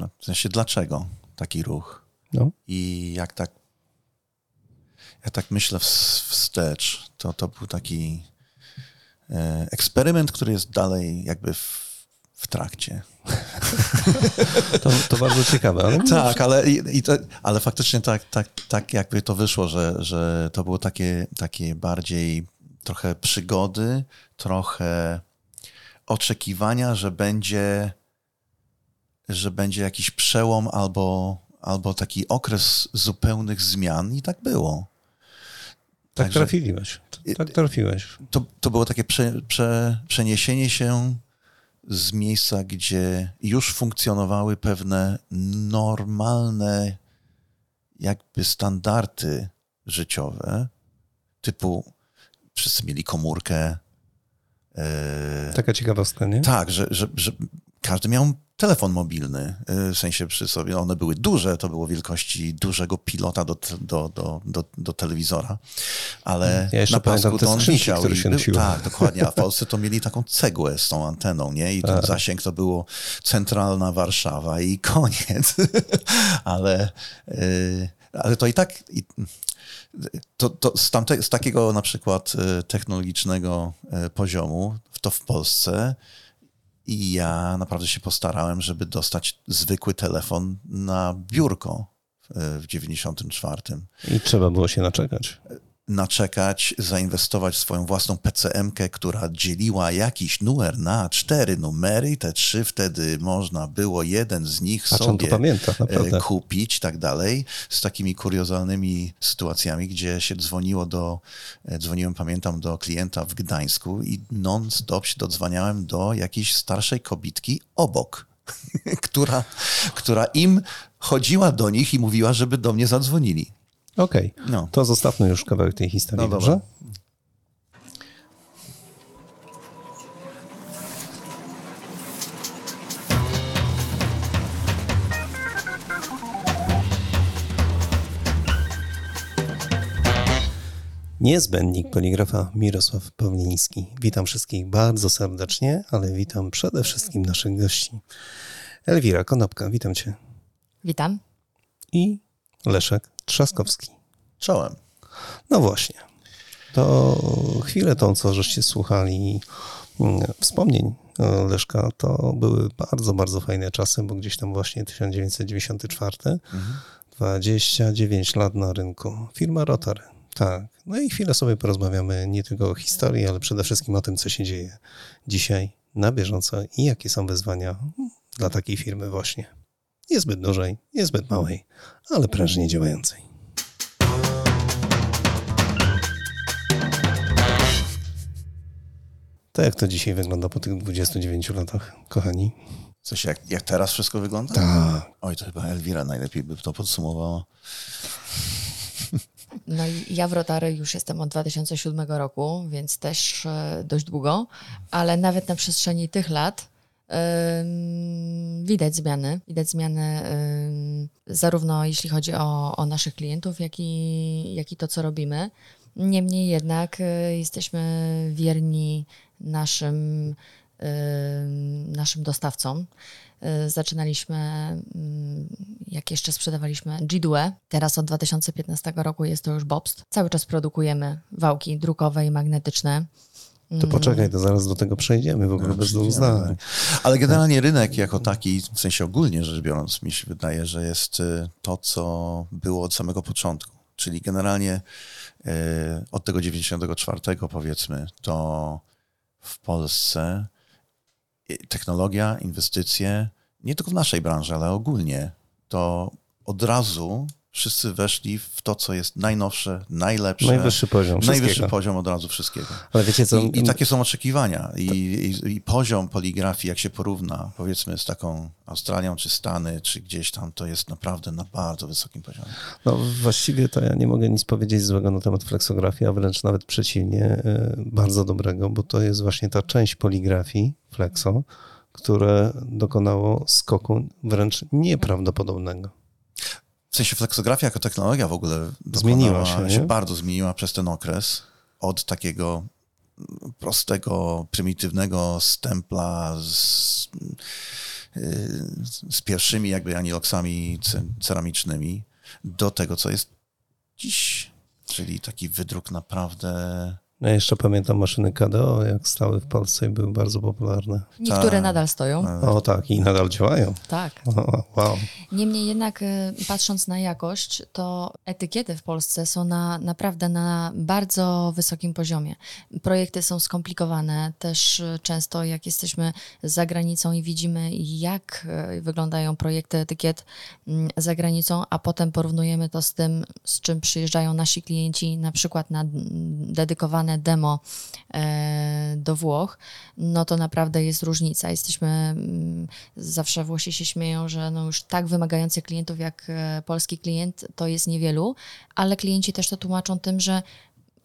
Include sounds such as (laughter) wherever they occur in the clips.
no, w sensie dlaczego taki ruch. No. I jak tak, ja tak myślę wstecz, to to był taki e, eksperyment, który jest dalej jakby w, w trakcie. To, to bardzo ciekawe, ale Tak, ale, i, i to, ale faktycznie tak, tak, tak jakby to wyszło, że, że to było takie, takie bardziej trochę przygody, trochę oczekiwania, że będzie, że będzie jakiś przełom albo, albo taki okres zupełnych zmian i tak było. tak Także- trafiłeś. Tak trafiłeś. to, to było takie prze, prze, przeniesienie się z miejsca, gdzie już funkcjonowały pewne normalne jakby standardy życiowe, typu wszyscy mieli komórkę. e, Taka ciekawostka, nie? tak, że, że, że każdy miał telefon mobilny, y, w sensie przy sobie. One były duże, to było wielkości dużego pilota do, do, do, do, do telewizora, ale Ja jeszcze na pasku to on skrzynki, wisiał. się był-. Tak, dokładnie, a w (laughs) Polsce to mieli taką cegłę z tą anteną, nie? I ten Tak. zasięg to było centralna Warszawa i (laughs) koniec. ale, y, ale to i tak... I, to, to z, tamte, z takiego na przykład y, technologicznego y, poziomu, to w Polsce i ja naprawdę się postarałem, żeby dostać zwykły telefon na biurko y, w 94. I trzeba było się naczekać. Naczekać, zainwestować w swoją własną PCM-kę, która dzieliła jakiś numer na cztery numery i te trzy wtedy można było jeden z nich Patrz, sobie pamięta, e, kupić i tak dalej, z takimi kuriozalnymi sytuacjami, gdzie się dzwoniło do, e, dzwoniłem, pamiętam, do klienta w Gdańsku i non-stop się dodzwaniałem do jakiejś starszej kobitki obok, (laughs) która, która im chodziła do nich i mówiła, żeby do mnie zadzwonili. Okej, No. to zostawmy już kawałek tej historii, No dobrze? Niezbędnik poligrafa Mirosław Pawliński. Witam wszystkich bardzo serdecznie, ale witam przede wszystkim naszych gości. Elwira Konopka, witam cię. Witam. I Leszek Trzaskowski. Czołem. No właśnie. To chwilę tą, co żeście słuchali mm, wspomnień e, Leszka, to były bardzo, bardzo fajne czasy, bo gdzieś tam właśnie 1994, 29 lat na rynku. Firma Rotary. Tak. No i chwilę sobie porozmawiamy nie tylko o historii, ale przede wszystkim o tym, co się dzieje dzisiaj na bieżąco i jakie są wyzwania dla takiej firmy właśnie. Niezbyt dużej, niezbyt małej, ale prężnie działającej. To jak to dzisiaj wygląda po tych 29 latach, kochani? Coś jak, jak teraz wszystko wygląda? Tak. Oj, to chyba Elwira najlepiej by to podsumowała. No i ja w Rotary już jestem od 2007 roku, więc też e, dość długo, ale nawet na przestrzeni tych lat widać zmiany. Widać zmiany zarówno jeśli chodzi o, o naszych klientów, jak i, jak i to, co robimy. Niemniej jednak y, jesteśmy wierni naszym, ym, naszym dostawcom. Y, Zaczynaliśmy, jak jeszcze sprzedawaliśmy G-Due. Teraz od 2015 roku jest to już Bobst. Cały czas produkujemy wałki drukowe i magnetyczne. To poczekaj, to zaraz do tego przejdziemy, w ogóle bez dwóch zdań. Ale generalnie rynek jako taki, w sensie ogólnie rzecz biorąc, mi się wydaje, że jest y, to, co było od samego początku. Czyli generalnie y, od tego 94 powiedzmy, to w Polsce y, technologia, inwestycje, nie tylko w naszej branży, ale ogólnie, to od razu wszyscy weszli w to, co jest najnowsze, najlepsze. Najwyższy poziom Najwyższy poziom od razu wszystkiego. Ale wiecie co? I, I takie są oczekiwania. I, i, I poziom poligrafii, jak się porówna, powiedzmy, z taką Australią, czy Stany, czy gdzieś tam, to jest naprawdę na bardzo wysokim poziomie. No właściwie to ja nie mogę nic powiedzieć złego na temat flexografii, a wręcz nawet przeciwnie, e, bardzo dobrego, bo to jest właśnie ta część poligrafii flexo, które dokonało skoku wręcz nieprawdopodobnego. W sensie flexografia jako technologia w ogóle Zmieniła się, nie? bardzo zmieniła przez ten okres od takiego prostego, prymitywnego stempla z z pierwszymi jakby aniloksami ceramicznymi do tego, co jest dziś. Czyli taki wydruk naprawdę ja jeszcze pamiętam maszyny KDO, jak stały w Polsce i były bardzo popularne. Niektóre Tak. nadal stoją. O tak, i nadal działają. Tak. O, wow. Niemniej jednak e, patrząc na jakość, to etykiety w Polsce są na, naprawdę na bardzo wysokim poziomie. Projekty są skomplikowane, też e, często jak jesteśmy za granicą i widzimy jak e, wyglądają projekty etykiet mm, za granicą, a potem porównujemy to z tym, z czym przyjeżdżają nasi klienci, na przykład na mm, demo e, do Włoch, no to naprawdę jest różnica. Jesteśmy, mm, zawsze Włosi się śmieją, że no już tak wymagających klientów jak e, polski klient to jest niewielu, ale klienci też to tłumaczą tym, że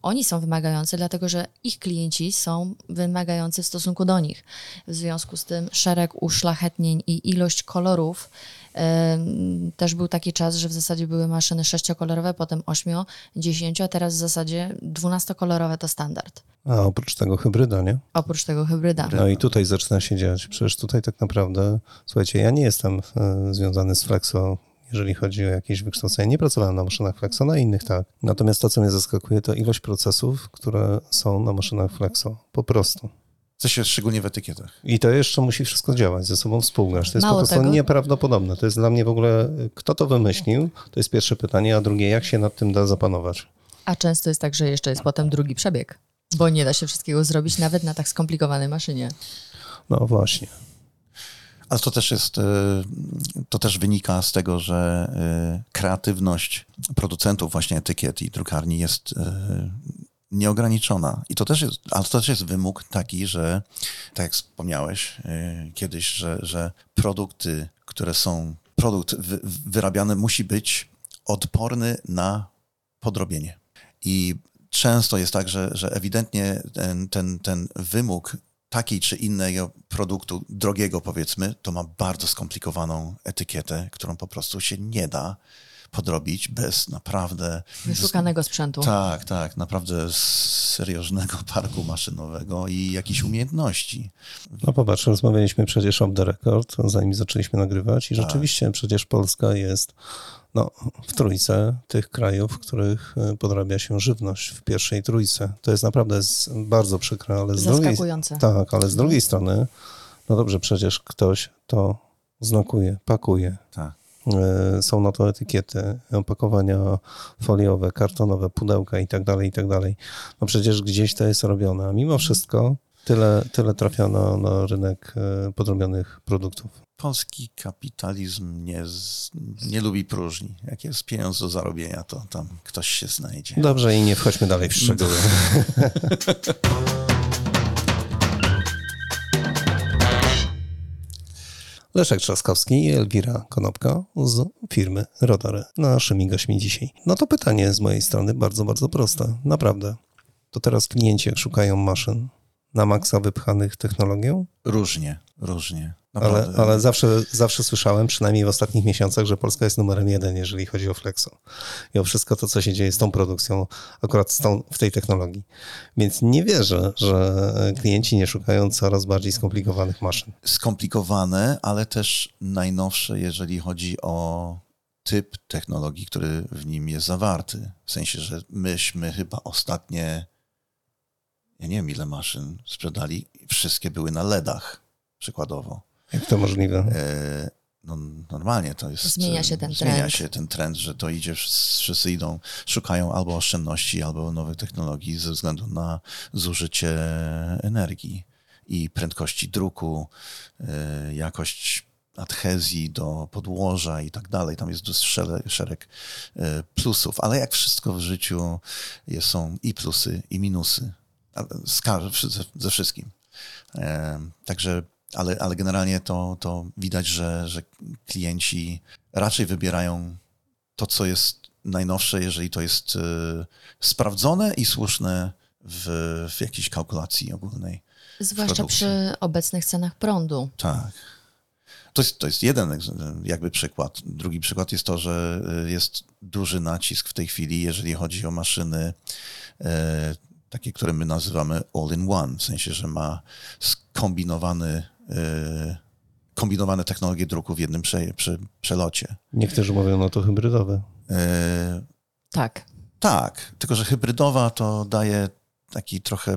oni są wymagający, dlatego że ich klienci są wymagający w stosunku do nich. W związku z tym szereg uszlachetnień i ilość kolorów. Też był taki czas, że w zasadzie były maszyny sześciokolorowe, potem ośmio, dziesięcio, a teraz w zasadzie dwunastokolorowe to standard. A oprócz tego hybryda, nie? Oprócz tego hybryda. No i tutaj zaczyna się dziać. Przecież tutaj tak naprawdę, słuchajcie, ja nie jestem e, związany z Flexo, jeżeli chodzi o jakieś wykształcenie. Nie pracowałem na maszynach Flexo, na innych tak. Natomiast to, co mnie zaskakuje, to ilość procesów, które są na maszynach Flexo. Po prostu. coś się szczególnie w etykietach. I to jeszcze musi wszystko działać, ze sobą współgrać. To jest Mało po prostu tego- nieprawdopodobne. To jest dla mnie w ogóle, kto to wymyślił? To jest pierwsze pytanie, a drugie, jak się nad tym da zapanować? A często jest tak, że jeszcze jest potem drugi przebieg, bo nie da się wszystkiego zrobić nawet na tak skomplikowanej maszynie. No właśnie. Ale to też jest, e, to też wynika z tego, że e, kreatywność producentów właśnie etykiet i drukarni jest e, nieograniczona. I to też jest, ale to też jest wymóg taki, że tak jak wspomniałeś kiedyś, że, że produkty, które są, produkt wy, wyrabiany musi być odporny na podrobienie. I często jest tak, że, że ewidentnie ten, ten, ten wymóg takiej czy innego produktu, drogiego powiedzmy, to ma bardzo skomplikowaną etykietę, którą po prostu się nie da podrobić bez naprawdę. Wyszukanego sprzętu. Tak, tak, naprawdę serioznego (laughs) parku maszynowego i jakichś umiejętności. No popatrz, rozmawialiśmy przecież off the record, zanim zaczęliśmy nagrywać i Tak. rzeczywiście przecież Polska jest no, w trójce tych krajów, w których e, podrabia się żywność w pierwszej trójce. To jest naprawdę z, bardzo przykre, ale z drugiej, Zaskakujące. tak, ale z drugiej strony, no dobrze, przecież ktoś to znakuje, pakuje. Tak. E, Są na to etykiety, opakowania foliowe, kartonowe, pudełka i tak dalej, i tak dalej. No przecież gdzieś to jest robione, a mimo wszystko tyle, tyle trafia na, na rynek e, podrobionych produktów. Polski kapitalizm nie, nie lubi próżni. Jak jest pieniądz do zarobienia, to tam ktoś się znajdzie. Dobrze i nie wchodźmy dalej w szczegóły. (laughs) Leszek Trzaskowski i Elwira Konopka z firmy Rotary. Naszymi gośćmi dzisiaj. No to pytanie z mojej strony bardzo, bardzo proste. Naprawdę. To teraz klienci jak szukają maszyn na maksa wypchanych technologią, Różnie, różnie. ale, ale zawsze, zawsze słyszałem, przynajmniej w ostatnich miesiącach, że Polska jest numerem jeden, jeżeli chodzi o Flexo. I o wszystko to, co się dzieje z tą produkcją, akurat z tą, w tej technologii. Więc nie wierzę, że klienci nie szukają coraz bardziej skomplikowanych maszyn. skomplikowane, ale też najnowsze, jeżeli chodzi o typ technologii, który w nim jest zawarty. W sensie, że myśmy chyba ostatnie, ja nie wiem ile maszyn sprzedali, wszystkie były na LEDach, przykładowo. Jak to możliwe? E, no, normalnie to jest. Zmienia się ten zmienia trend. się ten trend, że to idzie, wszyscy idą, szukają albo oszczędności, albo nowych technologii ze względu na zużycie energii i prędkości druku, e, jakość adhezji do podłoża i tak dalej. Tam jest szereg, szereg e, plusów, ale jak wszystko w życiu jest, są i plusy, i minusy. Z, ze, wszystkim. Także, ale, ale generalnie to, to widać, że, że klienci raczej wybierają to, co jest najnowsze, jeżeli to jest e, sprawdzone i słuszne w, w jakiejś kalkulacji ogólnej. Zwłaszcza przy obecnych cenach prądu. Tak. To jest, to jest jeden jakby przykład. Drugi przykład jest to, że y, jest duży nacisk w tej chwili, jeżeli chodzi o maszyny e, takie, które my nazywamy all-in-one, w sensie, że ma skombinowany e, kombinowane technologie druku w jednym prze, prze, przelocie. Niektórzy mówią, no to hybrydowe. E, Tak. tak, tylko że hybrydowa to daje taki trochę.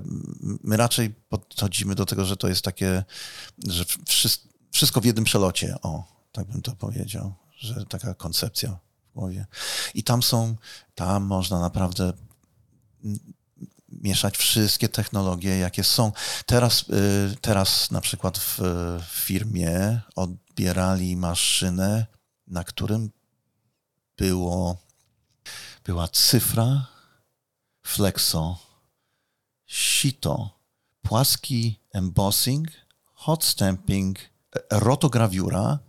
My raczej podchodzimy do tego, że to jest takie, że wszystko, wszystko w jednym przelocie. O, tak bym to powiedział, że taka koncepcja w głowie. I tam są, tam można naprawdę mieszać wszystkie technologie, jakie są. Teraz, y, teraz na przykład w, w firmie odbierali maszynę, na którym było, była cyfra, flexo, sito, płaski embossing, hot stamping, rotograwiura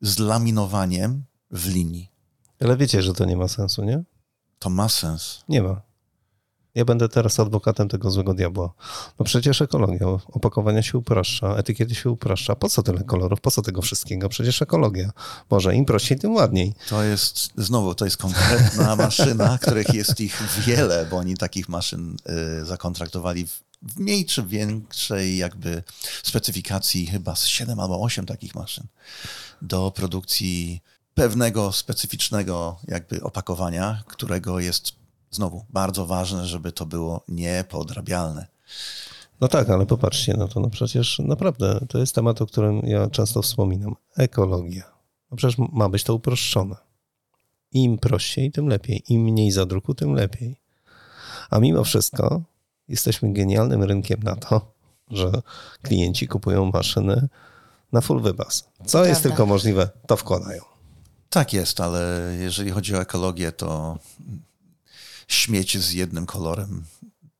z laminowaniem w linii. Ale wiecie, że to nie ma sensu, nie? To ma sens. Nie ma. Ja będę teraz adwokatem tego złego diabła. No przecież ekologia, opakowania się upraszcza, etykiety się upraszcza. Po co tyle kolorów? Po co tego wszystkiego? Przecież ekologia. Może im prościej, tym ładniej. To jest, znowu, to jest konkretna (laughs) maszyna, których jest ich wiele, bo oni takich maszyn y, zakontraktowali w, w mniej czy większej jakby specyfikacji chyba z 7 albo 8 takich maszyn do produkcji pewnego specyficznego jakby opakowania, którego jest znowu bardzo ważne, żeby to było niepodrabialne. No tak, ale popatrzcie, no to no przecież naprawdę to jest temat, o którym ja często wspominam. Ekologia. No przecież ma być to uproszczone. Im prościej, tym lepiej. Im mniej zadruku, tym lepiej. A mimo wszystko jesteśmy genialnym rynkiem na to, że klienci kupują maszyny na full wybaz. Co Prawda. jest tylko możliwe, to wkładają. Tak jest, ale jeżeli chodzi o ekologię, to śmieć z jednym kolorem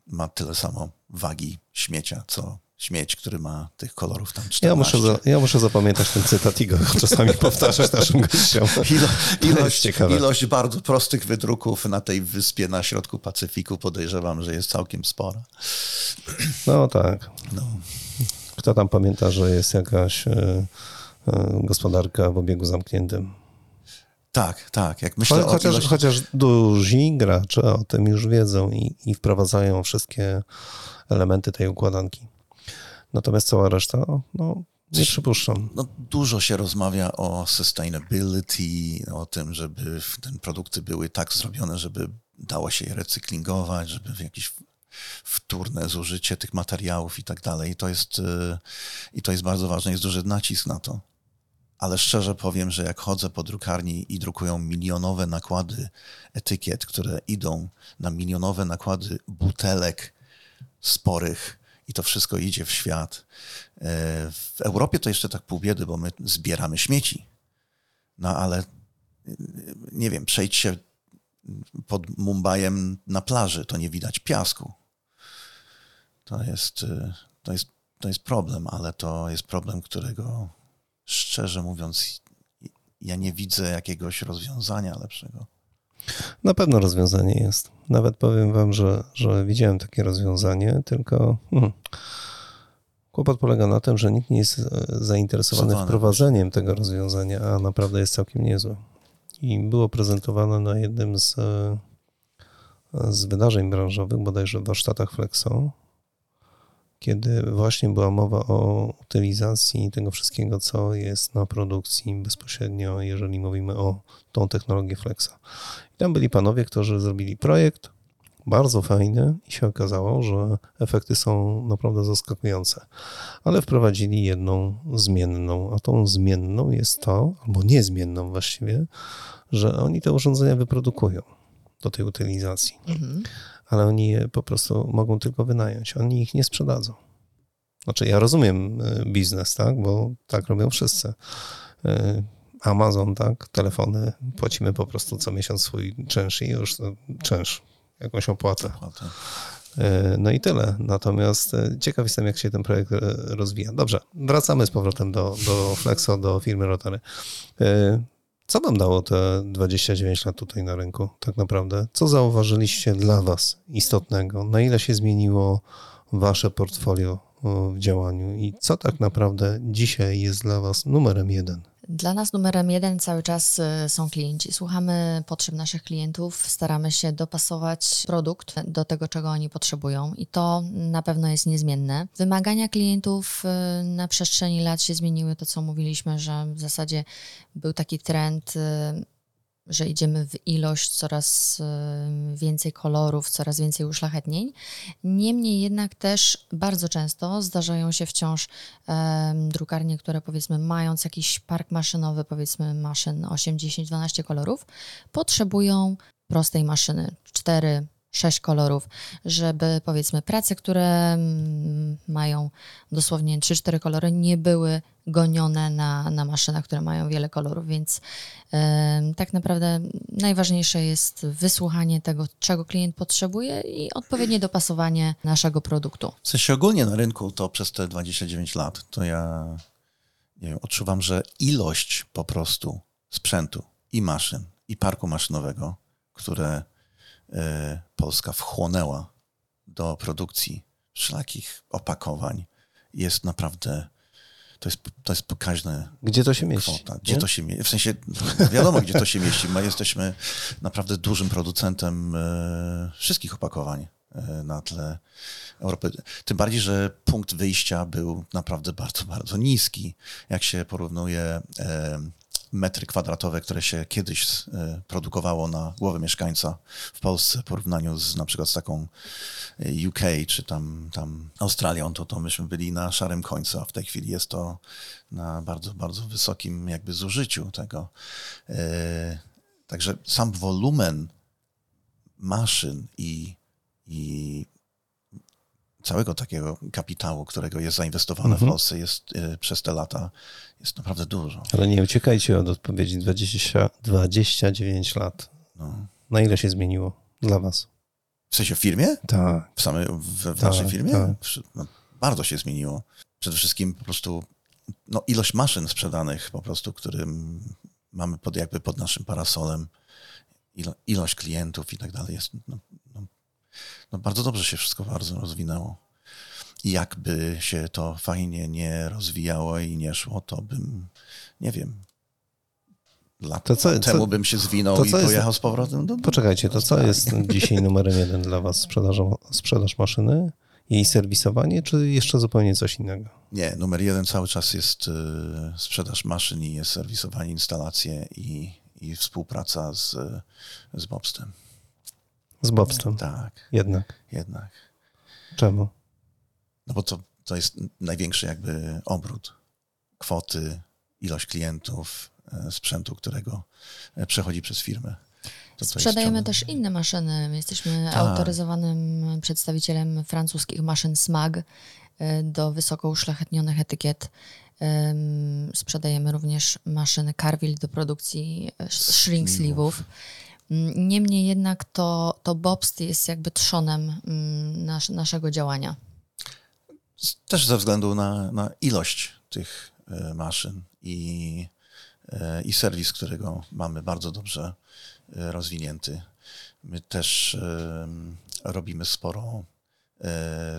ma tyle samo wagi śmiecia, co śmieć, który ma tych kolorów tam 14. Ja muszę, za, ja muszę zapamiętać ten cytat i go (laughs) czasami powtarzać naszym gościom. (laughs) Ilo, ilość, ilość bardzo prostych wydruków na tej wyspie na środku Pacyfiku podejrzewam, że jest całkiem spora. No tak. No. Kto tam pamięta, że jest jakaś e, e, gospodarka w obiegu zamkniętym? Tak, tak. Jak myślę Cho, o chociaż, ilości... chociaż duzi gracze o tym już wiedzą i, i wprowadzają wszystkie elementy tej układanki. Natomiast cała reszta, no, nie przypuszczam. no, dużo się rozmawia o sustainability, o tym, żeby te produkty były tak zrobione, żeby dało się je recyklingować, żeby w jakieś wtórne zużycie tych materiałów i tak dalej. I to jest, y, i to jest bardzo ważne, jest duży nacisk na to. Ale szczerze powiem, że jak chodzę po drukarni i drukują milionowe nakłady etykiet, które idą na milionowe nakłady butelek sporych i to wszystko idzie w świat. E, W Europie to jeszcze tak pół biedy, bo my zbieramy śmieci. No ale y, nie wiem, przejdź się pod Mumbajem na plaży, to nie widać piasku. To jest, y, to jest, to jest problem, ale to jest problem, którego szczerze mówiąc ja nie widzę jakiegoś rozwiązania lepszego. Na pewno rozwiązanie jest. Nawet powiem wam, że, że widziałem takie rozwiązanie, tylko hmm, kłopot polega na tym, że nikt nie jest e, zainteresowany wprowadzeniem tego rozwiązania, a naprawdę jest całkiem niezłe. I było prezentowane na jednym z, e, z wydarzeń branżowych, bodajże w warsztatach Flexo, kiedy właśnie była mowa o utylizacji tego wszystkiego, co jest na produkcji bezpośrednio, jeżeli mówimy o tą technologię Flexa. I tam byli panowie, którzy zrobili projekt, bardzo fajny i się okazało, że efekty są naprawdę zaskakujące. Ale wprowadzili jedną zmienną, a tą zmienną jest to, albo niezmienną właściwie, że oni te urządzenia wyprodukują do tej utylizacji Mhm. Ale oni je po prostu mogą tylko wynająć. Oni ich nie sprzedadzą. Znaczy, ja rozumiem y, biznes, tak, bo tak robią wszyscy. Y, Amazon, tak, telefony, płacimy po prostu co miesiąc swój czynsz i już no, czynsz, jakąś opłatę. No i tyle. Natomiast ciekaw jestem, jak się ten projekt rozwija. Dobrze, wracamy z powrotem do, do Flexo, do firmy Rotary. Co wam dało te 29 lat tutaj na rynku, tak naprawdę? Co zauważyliście dla was istotnego? Na ile się zmieniło wasze portfolio w działaniu i co tak naprawdę dzisiaj jest dla was numerem jeden? Dla nas numerem jeden cały czas y, są klienci. Słuchamy potrzeb naszych klientów, staramy się dopasować produkt do tego, czego oni potrzebują i to na pewno jest niezmienne. Wymagania klientów y, na przestrzeni lat się zmieniły, to co mówiliśmy, że w zasadzie był taki trend y, że idziemy w ilość coraz więcej kolorów, coraz więcej uszlachetnień. Niemniej jednak też bardzo często zdarzają się wciąż drukarnie, które powiedzmy mając jakiś park maszynowy, powiedzmy maszyn 8, 10, 12 kolorów, potrzebują prostej maszyny 4, sześć kolorów, żeby powiedzmy prace, które mm, mają dosłownie 3-4 kolory, nie były gonione na, na maszynach, które mają wiele kolorów, więc tak naprawdę najważniejsze jest wysłuchanie tego, czego klient potrzebuje i odpowiednie dopasowanie naszego produktu. W sensie ogólnie na rynku to przez te 29 lat, to ja nie wiem, odczuwam, że ilość po prostu sprzętu i maszyn, i parku maszynowego, które Polska wchłonęła do produkcji wszelakich opakowań, jest naprawdę to jest, to jest pokaźne. Gdzie to się mieści? Kwota. Gdzie nie? to się mieści? W sensie, (laughs) wiadomo, gdzie to się mieści. My jesteśmy naprawdę dużym producentem e, wszystkich opakowań e, na tle Europy. Tym bardziej, że punkt wyjścia był naprawdę bardzo, bardzo niski. Jak się porównuje e, metry kwadratowe, które się kiedyś e, produkowało na głowę mieszkańca w Polsce w porównaniu z na przykład z taką e, UK czy tam, tam Australią, to, to myśmy byli na szarym końcu, a w tej chwili jest to na bardzo, bardzo wysokim jakby zużyciu tego. E, także sam wolumen maszyn i, i całego takiego kapitału, którego jest zainwestowane mhm. w Polsce, jest y, przez te lata jest naprawdę dużo. Ale nie uciekajcie od odpowiedzi 20, 29 lat. No. Na ile się zmieniło dla was? W sensie w firmie? Tak. W, samej, w, w tak, naszej firmie? Tak. No, bardzo się zmieniło. Przede wszystkim po prostu no, ilość maszyn sprzedanych po prostu, którym mamy pod, jakby pod naszym parasolem, ilo, ilość klientów i tak dalej jest no, no bardzo dobrze się wszystko bardzo rozwinęło. Jakby się to fajnie nie rozwijało i nie szło, to bym, nie wiem, lat to co, temu co, bym się zwinął i pojechał jest, z powrotem do... Poczekajcie, to co jest dzisiaj (laughs) numerem jeden dla was? Sprzedaż, sprzedaż maszyny? Jej serwisowanie, czy jeszcze zupełnie coś innego? Nie, numer jeden cały czas jest y, sprzedaż maszyn i jest serwisowanie, instalacje i, i współpraca z, z Bobstem. Z Bobstem. Tak. Jednak. Jednak. Czemu? No bo to, to jest największy jakby obrót kwoty, ilość klientów, e, sprzętu, którego e, przechodzi przez firmę. To Sprzedajemy też inne maszyny. My jesteśmy tak. autoryzowanym przedstawicielem francuskich maszyn SMAG e, do wysoko uszlachetnionych etykiet. Sprzedajemy również maszyny Carville do produkcji shrink sleeve'ów. Niemniej jednak to, to Bobst jest jakby trzonem mm, nas, naszego działania. Też ze względu na, na ilość tych e, maszyn i, e, i serwis, którego mamy bardzo dobrze e, rozwinięty. My też robimy sporo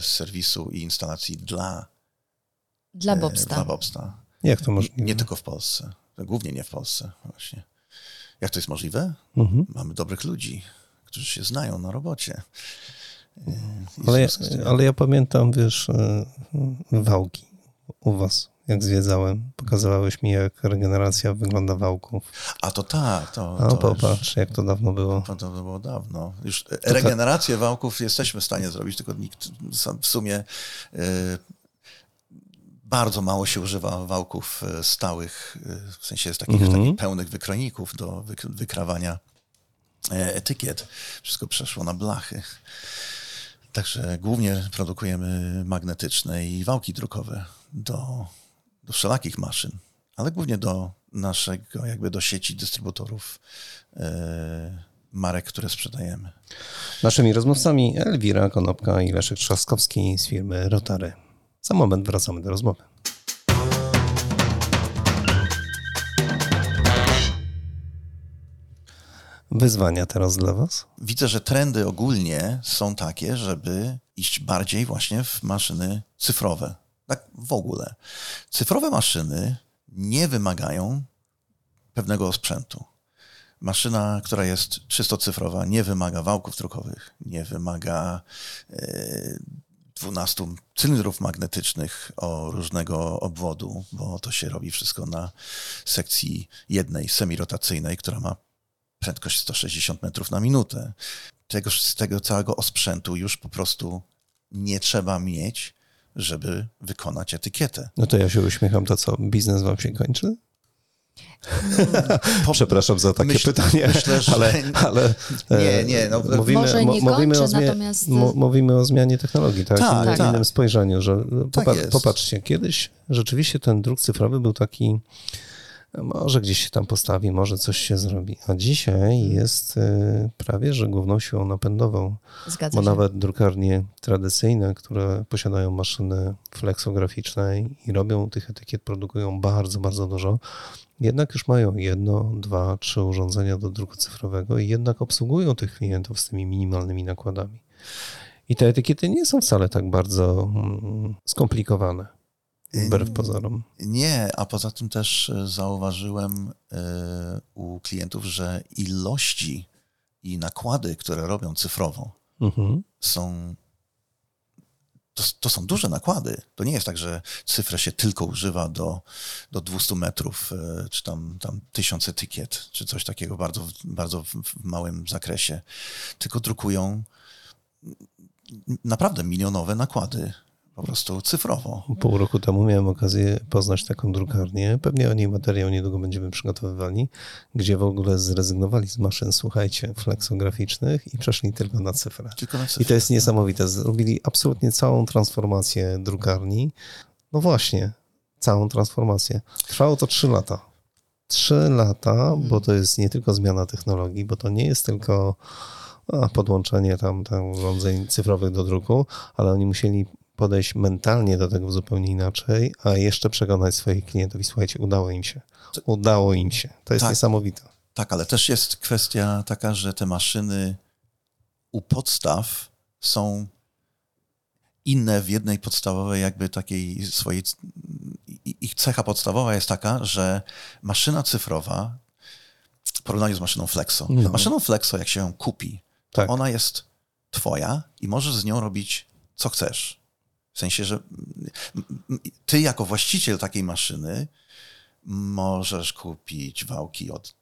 serwisu i instalacji dla, dla Bobsta. Dla Bobsta. Jak to możliwe? Nie tylko w Polsce. Głównie nie w Polsce właśnie. Jak to jest możliwe? Mhm. Mamy dobrych ludzi, którzy się znają na robocie. Ale ja, ale ja pamiętam, wiesz, e, wałki u was, jak zwiedzałem. Pokazywałeś mi, jak regeneracja wygląda wałków. A to tak. To, A to popatrz, już, jak to dawno było. To, to było dawno. Już regenerację wałków jesteśmy w stanie zrobić, tylko nikt w sumie y, bardzo mało się używa wałków e, stałych, e, w sensie takich, mhm. takich pełnych wykrojników do wykrawania e, etykiet. Wszystko przeszło na blachy. Także głównie produkujemy magnetyczne i wałki drukowe do, do wszelakich maszyn, ale głównie do naszego, jakby do sieci dystrybutorów marek, które sprzedajemy. Naszymi rozmówcami Elwira Konopka i Leszek Trzaskowski z firmy Rotary. Za moment wracamy do rozmowy. Wyzwania teraz dla Was? Widzę, że trendy ogólnie są takie, żeby iść bardziej właśnie w maszyny cyfrowe. Tak w ogóle. Cyfrowe maszyny nie wymagają pewnego sprzętu. Maszyna, która jest czysto cyfrowa, nie wymaga wałków drukowych, nie wymaga e, 12 cylindrów magnetycznych o różnego obwodu, bo to się robi wszystko na sekcji jednej semirotacyjnej, która ma prędkość 160 metrów na minutę. Tego, tego całego osprzętu już po prostu nie trzeba mieć, żeby wykonać etykietę. No to ja się uśmiecham, to co, biznes wam się kończy? Po, (laughs) Przepraszam za takie myśl, pytanie, myślę, że... ale, ale nie, nie. No, mówimy, Może nie mówimy, kończy, o zmianie, natomiast... mówimy o zmianie technologii, tak? tak, tak. innym spojrzeniu, że tak popatrzcie, kiedyś rzeczywiście ten druk cyfrowy był taki może gdzieś się tam postawi, może coś się zrobi. A dzisiaj jest y, prawie, że główną siłą napędową. Zgadza bo się. nawet drukarnie tradycyjne, które posiadają maszyny flexograficzne i robią tych etykiet, produkują bardzo, bardzo dużo, jednak już mają jedno, dwa, trzy urządzenia do druku cyfrowego i jednak obsługują tych klientów z tymi minimalnymi nakładami. I te etykiety nie są wcale tak bardzo mm, skomplikowane. Wbrew pozorom. Nie, a poza tym też e, zauważyłem e, u klientów, że ilości i nakłady, które robią cyfrowo, mhm. są. To, to, są duże nakłady. To nie jest tak, że cyfrę się tylko używa do, do 200 metrów, e, czy tam, tam 1000 etykiet, czy coś takiego bardzo, bardzo w małym zakresie. Tylko drukują naprawdę milionowe nakłady po prostu cyfrowo. Pół roku temu miałem okazję poznać taką drukarnię. Pewnie o niej materiał niedługo będziemy przygotowywali, gdzie w ogóle zrezygnowali z maszyn, słuchajcie, flexograficznych i przeszli tylko na cyfrę. Tylko na cyfrę. I to jest niesamowite. Zrobili absolutnie całą transformację drukarni. No właśnie, całą transformację. Trwało to trzy lata. Trzy lata, bo to jest nie tylko zmiana technologii, bo to nie jest tylko podłączenie tam, tam urządzeń cyfrowych do druku, ale oni musieli podejść mentalnie do tego zupełnie inaczej, a jeszcze przekonać swoich klientów i słuchajcie, udało im się. Udało im się. To jest tak, niesamowite. Tak, ale też jest kwestia taka, że te maszyny u podstaw są inne w jednej podstawowej, jakby takiej swojej. Ich cecha podstawowa jest taka, że maszyna cyfrowa w porównaniu z maszyną Flexo. No. Maszyną Flexo, jak się ją kupi, tak. ona jest twoja i możesz z nią robić co chcesz. W sensie, że ty jako właściciel takiej maszyny możesz kupić wałki od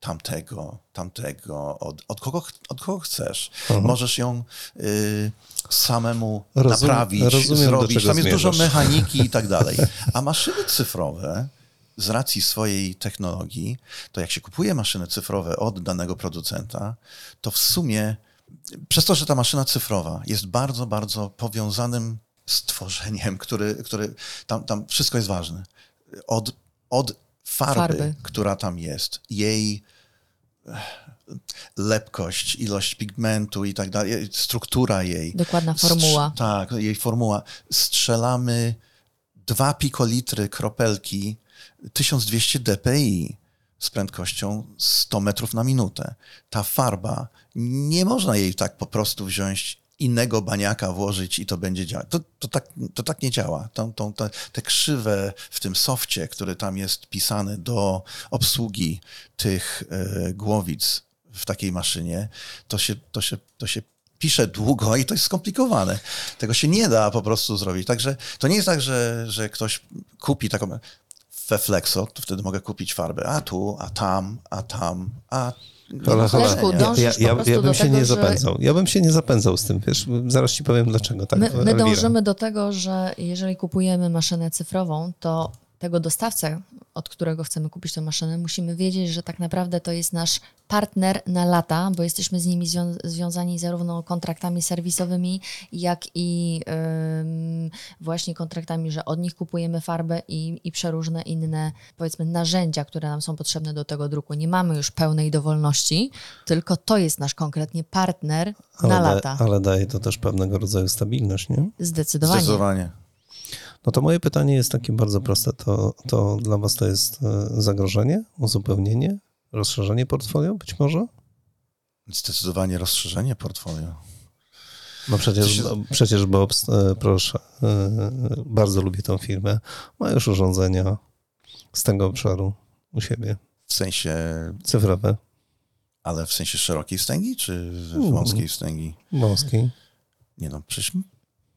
tamtego, tamtego, od, od, kogo, od kogo chcesz. Mhm. Możesz ją y, samemu Rozum, naprawić, zrobić. Tam jest zmierzasz. dużo mechaniki i tak dalej. (laughs) A maszyny cyfrowe, z racji swojej technologii, to jak się kupuje maszyny cyfrowe od danego producenta, to w sumie przez to, że ta maszyna cyfrowa jest bardzo, bardzo powiązanym stworzeniem, który, który tam, tam wszystko jest ważne. Od, od farby, farby, która tam jest, jej eh, lepkość, ilość pigmentu i tak dalej, struktura jej. Dokładna formuła. tak, jej formuła. Strzelamy dwa pikolitry kropelki 1200 dpi z prędkością 100 metrów na minutę. Ta farba, nie można jej tak po prostu wziąć innego baniaka włożyć i to będzie działać. To, to, tak, to tak nie działa. Tą, tą, te, te krzywe w tym softie, który tam jest pisany do obsługi tych e, głowic w takiej maszynie, to się, to, się, to się pisze długo i to jest skomplikowane. Tego się nie da po prostu zrobić. Także to nie jest tak, że, że ktoś kupi taką we to wtedy mogę kupić farbę a tu, a tam, a tam, a Hola, hola. Leszku, ja, ja, ja bym się tego, nie zapędzał. Ja bym się nie zapędzał z tym, wiesz, zaraz ci powiem dlaczego. Tak, my, my dążymy do tego, że jeżeli kupujemy maszynę cyfrową, to tego dostawcę, od którego chcemy kupić tę maszynę, musimy wiedzieć, że tak naprawdę to jest nasz partner na lata, bo jesteśmy z nimi zwią związani zarówno kontraktami serwisowymi, jak i ym, właśnie kontraktami, że od nich kupujemy farbę i, i przeróżne inne, powiedzmy, narzędzia, które nam są potrzebne do tego druku. Nie mamy już pełnej dowolności, tylko to jest nasz konkretnie partner ale na lata. ale daje to też pewnego rodzaju stabilność, nie? Zdecydowanie. Zdecydowanie. No to moje pytanie jest takie bardzo proste. To, to dla Was to jest e, zagrożenie, uzupełnienie, rozszerzenie portfolio być może? Zdecydowanie rozszerzenie portfolio. No przecież, się... przecież Bob, e, proszę, e, bardzo lubię tą firmę. Ma już urządzenia z tego obszaru u siebie. W sensie, Cyfrowe, ale w sensie szerokiej wstęgi, czy w wąskiej wstęgi? wąskiej. Nie no, przecież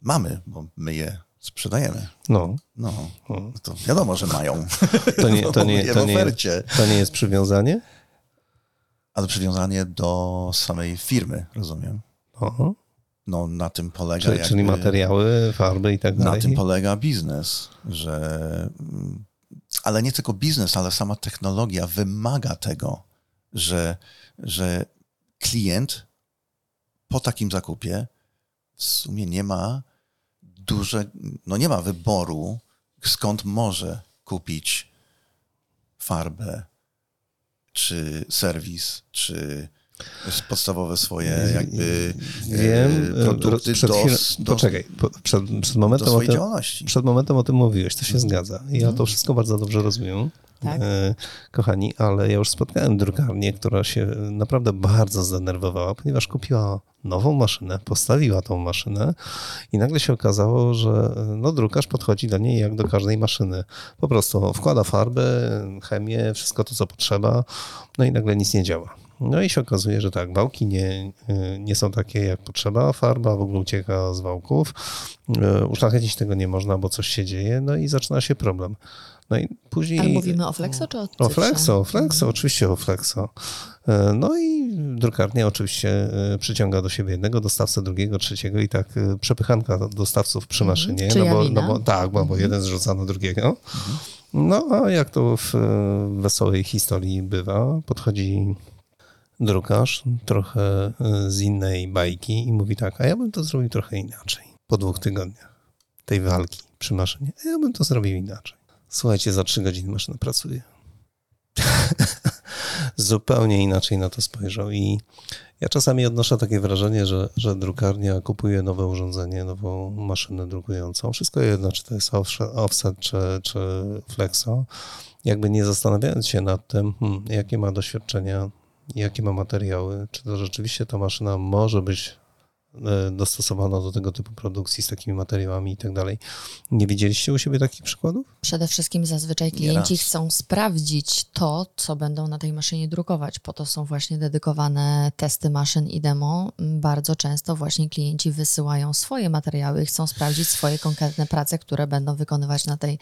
mamy, bo my je sprzedajemy. No. No, O. to wiadomo, że mają. (laughs) To nie, to nie, (laughs) to nie, to nie jest przywiązanie? Ale przywiązanie do samej firmy, rozumiem. O, No, na tym polega czyli, czyli materiały, farby i tak Na dalej. tym polega biznes, że... mm, Ale nie tylko biznes, ale sama technologia wymaga tego, że, że klient po takim zakupie w sumie nie ma duże, no nie ma wyboru, skąd może kupić farbę, czy serwis, czy podstawowe swoje jakby Wiem, e, produkty przed do, chwilą, do, poczekaj, po, przed, przed, do momentem o swojej tym, działalności. przed momentem o tym mówiłeś, to się Mhm. zgadza. Ja to wszystko bardzo dobrze rozumiem, Tak. e, kochani, ale ja już spotkałem drukarnię, która się naprawdę bardzo zdenerwowała, ponieważ kupiła nową maszynę, postawiła tą maszynę i nagle się okazało, że e, no, drukarz podchodzi do niej jak do każdej maszyny. Po prostu wkłada farbę, chemię, wszystko to, co potrzeba, no i nagle nic nie działa. No i się okazuje, że tak, wałki nie, nie są takie jak potrzeba, farba w ogóle ucieka z wałków, y, uszlachetnić tego nie można, bo coś się dzieje, no i zaczyna się problem. No i później... Ale mówimy o Flexo czy o cyfrze? Flexo, o Flexo, oczywiście o Flexo. E, No i drukarnia oczywiście e, przyciąga do siebie jednego dostawcę, drugiego, trzeciego i tak e, przepychanka dostawców przy Mhm. maszynie. Czyja no bo, no bo, tak, bo, bo jeden zrzuca na drugiego. No a jak to w wesołej historii bywa, podchodzi drukarz trochę z innej bajki i mówi tak, a ja bym to zrobił trochę inaczej. Po dwóch tygodniach tej walki przy maszynie, a ja bym to zrobił inaczej. Słuchajcie, za trzy godziny maszyna pracuje (laughs) zupełnie inaczej na to spojrzał. I ja czasami odnoszę takie wrażenie, że, że drukarnia kupuje nowe urządzenie, nową maszynę drukującą. Wszystko jedno, czy to jest offset, czy, czy flexo. Jakby nie zastanawiając się nad tym, hmm, jakie ma doświadczenia, jakie ma materiały, czy to rzeczywiście ta maszyna może być e, dostosowana do tego typu produkcji z takimi materiałami i tak dalej. Nie widzieliście u siebie takich przykładów? Przede wszystkim zazwyczaj klienci chcą sprawdzić to, co będą na tej maszynie drukować. Po to są właśnie dedykowane testy maszyn i demo. Bardzo często właśnie klienci wysyłają swoje materiały i chcą sprawdzić swoje konkretne prace, które będą wykonywać na tej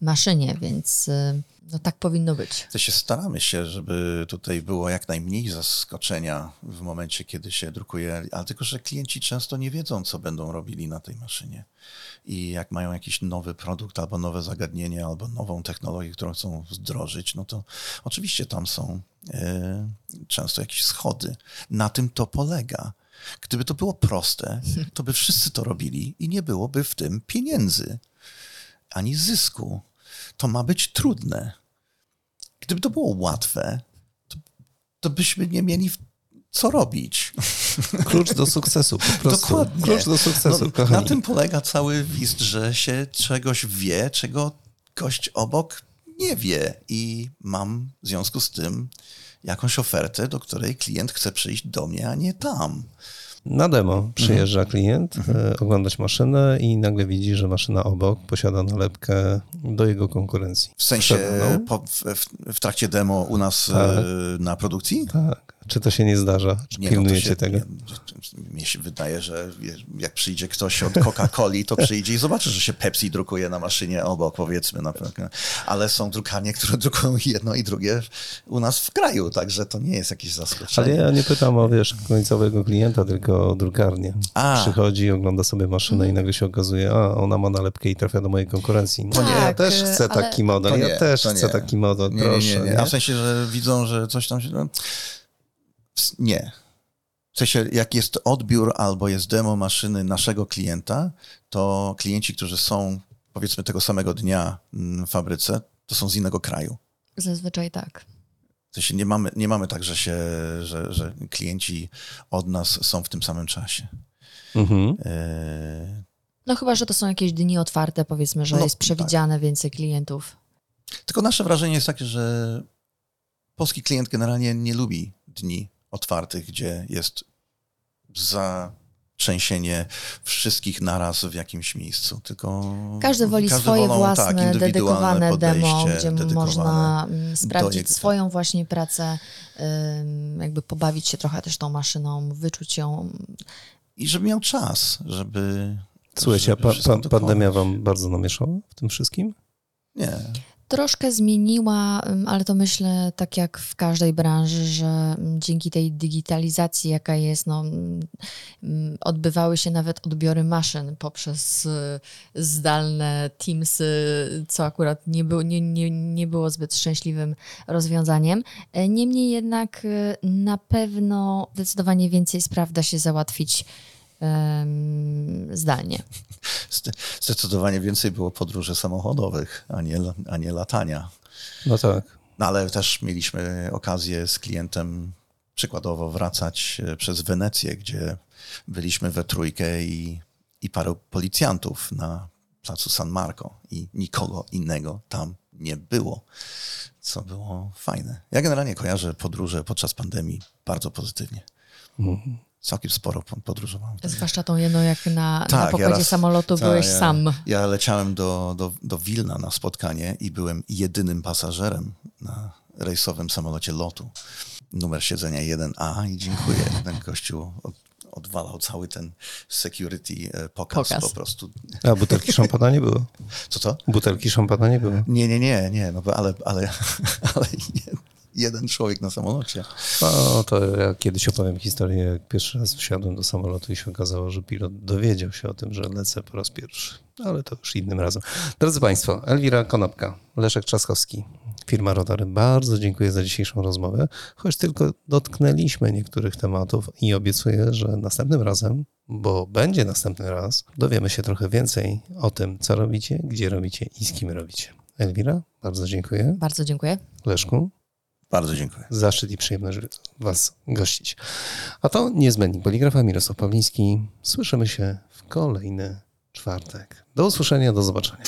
maszynie, więc y, no, tak powinno być. To się staramy się, żeby tutaj było jak najmniej zaskoczenia w momencie, kiedy się drukuje, ale tylko, że klienci często nie wiedzą, co będą robili na tej maszynie. I jak mają jakiś nowy produkt, albo nowe zagadnienie, albo nową technologię, którą chcą wdrożyć, no to oczywiście tam są e, często jakieś schody. Na tym to polega. Gdyby to było proste, to by wszyscy to robili i nie byłoby w tym pieniędzy ani zysku. To ma być trudne. Gdyby to było łatwe, to, to byśmy nie mieli co robić. (laughs) Klucz do sukcesu, po prostu. Dokładnie. Klucz do sukcesu, No, na tym polega cały wist, że się czegoś wie, czego gość obok nie wie. I mam w związku z tym jakąś ofertę, do której klient chce przyjść do mnie, a nie tam. Na demo przyjeżdża Mhm. klient, e, oglądać maszynę i nagle widzi, że maszyna obok posiada nalepkę do jego konkurencji. W sensie po, w, w, w trakcie demo u nas Tak. e, na produkcji? Tak. Czy to się nie zdarza? Czy Nie, no pilnujecie się, tego? nie, mnie się wydaje, że jak przyjdzie ktoś od Coca-Coli, to przyjdzie i zobaczy, że się Pepsi drukuje na maszynie obok, powiedzmy. Na przykład. Ale są drukarnie, które (laughs) drukują jedno i drugie u nas w kraju, także to nie jest jakieś Ale zaskoczenie. ja nie pytam o, wiesz, końcowego klienta, tylko o drukarnię. A. Przychodzi, ogląda sobie maszynę i nagle się okazuje, a ona ma nalepkę i trafia do mojej konkurencji. No nie, ja Tak, też chcę ale- taki model, nie, ja też chcę taki model, proszę. nie, nie, nie. A w sensie, że widzą, że coś tam się... Nie. W sensie, jak jest odbiór albo jest demo maszyny naszego klienta, to klienci, którzy są powiedzmy tego samego dnia mm, w fabryce, to są z innego kraju. Zazwyczaj tak. W sensie nie mamy, nie mamy tak, że, się, że, że klienci od nas są w tym samym czasie. Mhm. Eee, No chyba, że to są jakieś dni otwarte, powiedzmy, że No, jest przewidziane więcej klientów. tylko nasze wrażenie jest takie, że polski klient generalnie nie lubi dni otwartych, gdzie jest trzęsienie wszystkich naraz w jakimś miejscu, tylko Każdy woli każdy swoje wolą, własne, tak, dedykowane demo, gdzie dedykowane można do sprawdzić jego- swoją właśnie pracę, jakby pobawić się trochę też tą maszyną, wyczuć ją. I żeby miał czas, żeby. Słuchajcie, a pa, pa, pandemia wam bardzo namieszała w tym wszystkim? Nie. Troszkę zmieniła, ale to myślę tak jak w każdej branży, że dzięki tej digitalizacji, jaka jest, no, odbywały się nawet odbiory maszyn poprzez y, zdalne Teamsy, co akurat nie, było nie, nie, nie było zbyt szczęśliwym rozwiązaniem. E, Niemniej jednak y, na pewno zdecydowanie więcej spraw da się załatwić zdalnie. Zde- Zdecydowanie więcej było podróży samochodowych, a nie, a nie latania. No tak. No ale też mieliśmy okazję z klientem przykładowo wracać e, przez Wenecję, gdzie byliśmy we trójkę i, i paru policjantów na placu San Marco i nikogo innego tam nie było, co było fajne. Ja generalnie kojarzę podróże podczas pandemii bardzo pozytywnie. Całkiem sporo po- podróżowałem. wtedy. Zwłaszcza tą jedną, jak na, na Tak, ja pokładzie raz- samolotu tak, byłeś ja, sam. Ja leciałem do, do, do Wilna na spotkanie i byłem jedynym pasażerem na rejsowym samolocie lotu. Numer siedzenia 1A i dziękuję. (laughs) Ten gościu od, odwalał cały ten security e, pokaz, Pokaz. po prostu. A butelki szampana nie było? Co to? Butelki szampana nie było. Nie, nie, nie, nie, no bo ale, ale, (laughs) ale jeden człowiek na samolocie. No, to ja kiedyś opowiem historię, jak pierwszy raz wsiadłem do samolotu i się okazało, że pilot dowiedział się o tym, że lecę po raz pierwszy. Ale to już innym razem. Drodzy Państwo, Elwira Konopka, Leszek Trzaskowski, firma Rotary. Bardzo dziękuję za dzisiejszą rozmowę, choć tylko dotknęliśmy niektórych tematów i obiecuję, że następnym razem, bo będzie następny raz, dowiemy się trochę więcej o tym, co robicie, gdzie robicie i z kim robicie. Elwira, bardzo dziękuję. Bardzo dziękuję. Leszku, Bardzo dziękuję. Zaszczyt i przyjemność Was gościć. A to niezbędnik poligrafa Mirosław Pawliński. Słyszymy się w kolejny czwartek. Do usłyszenia, do zobaczenia.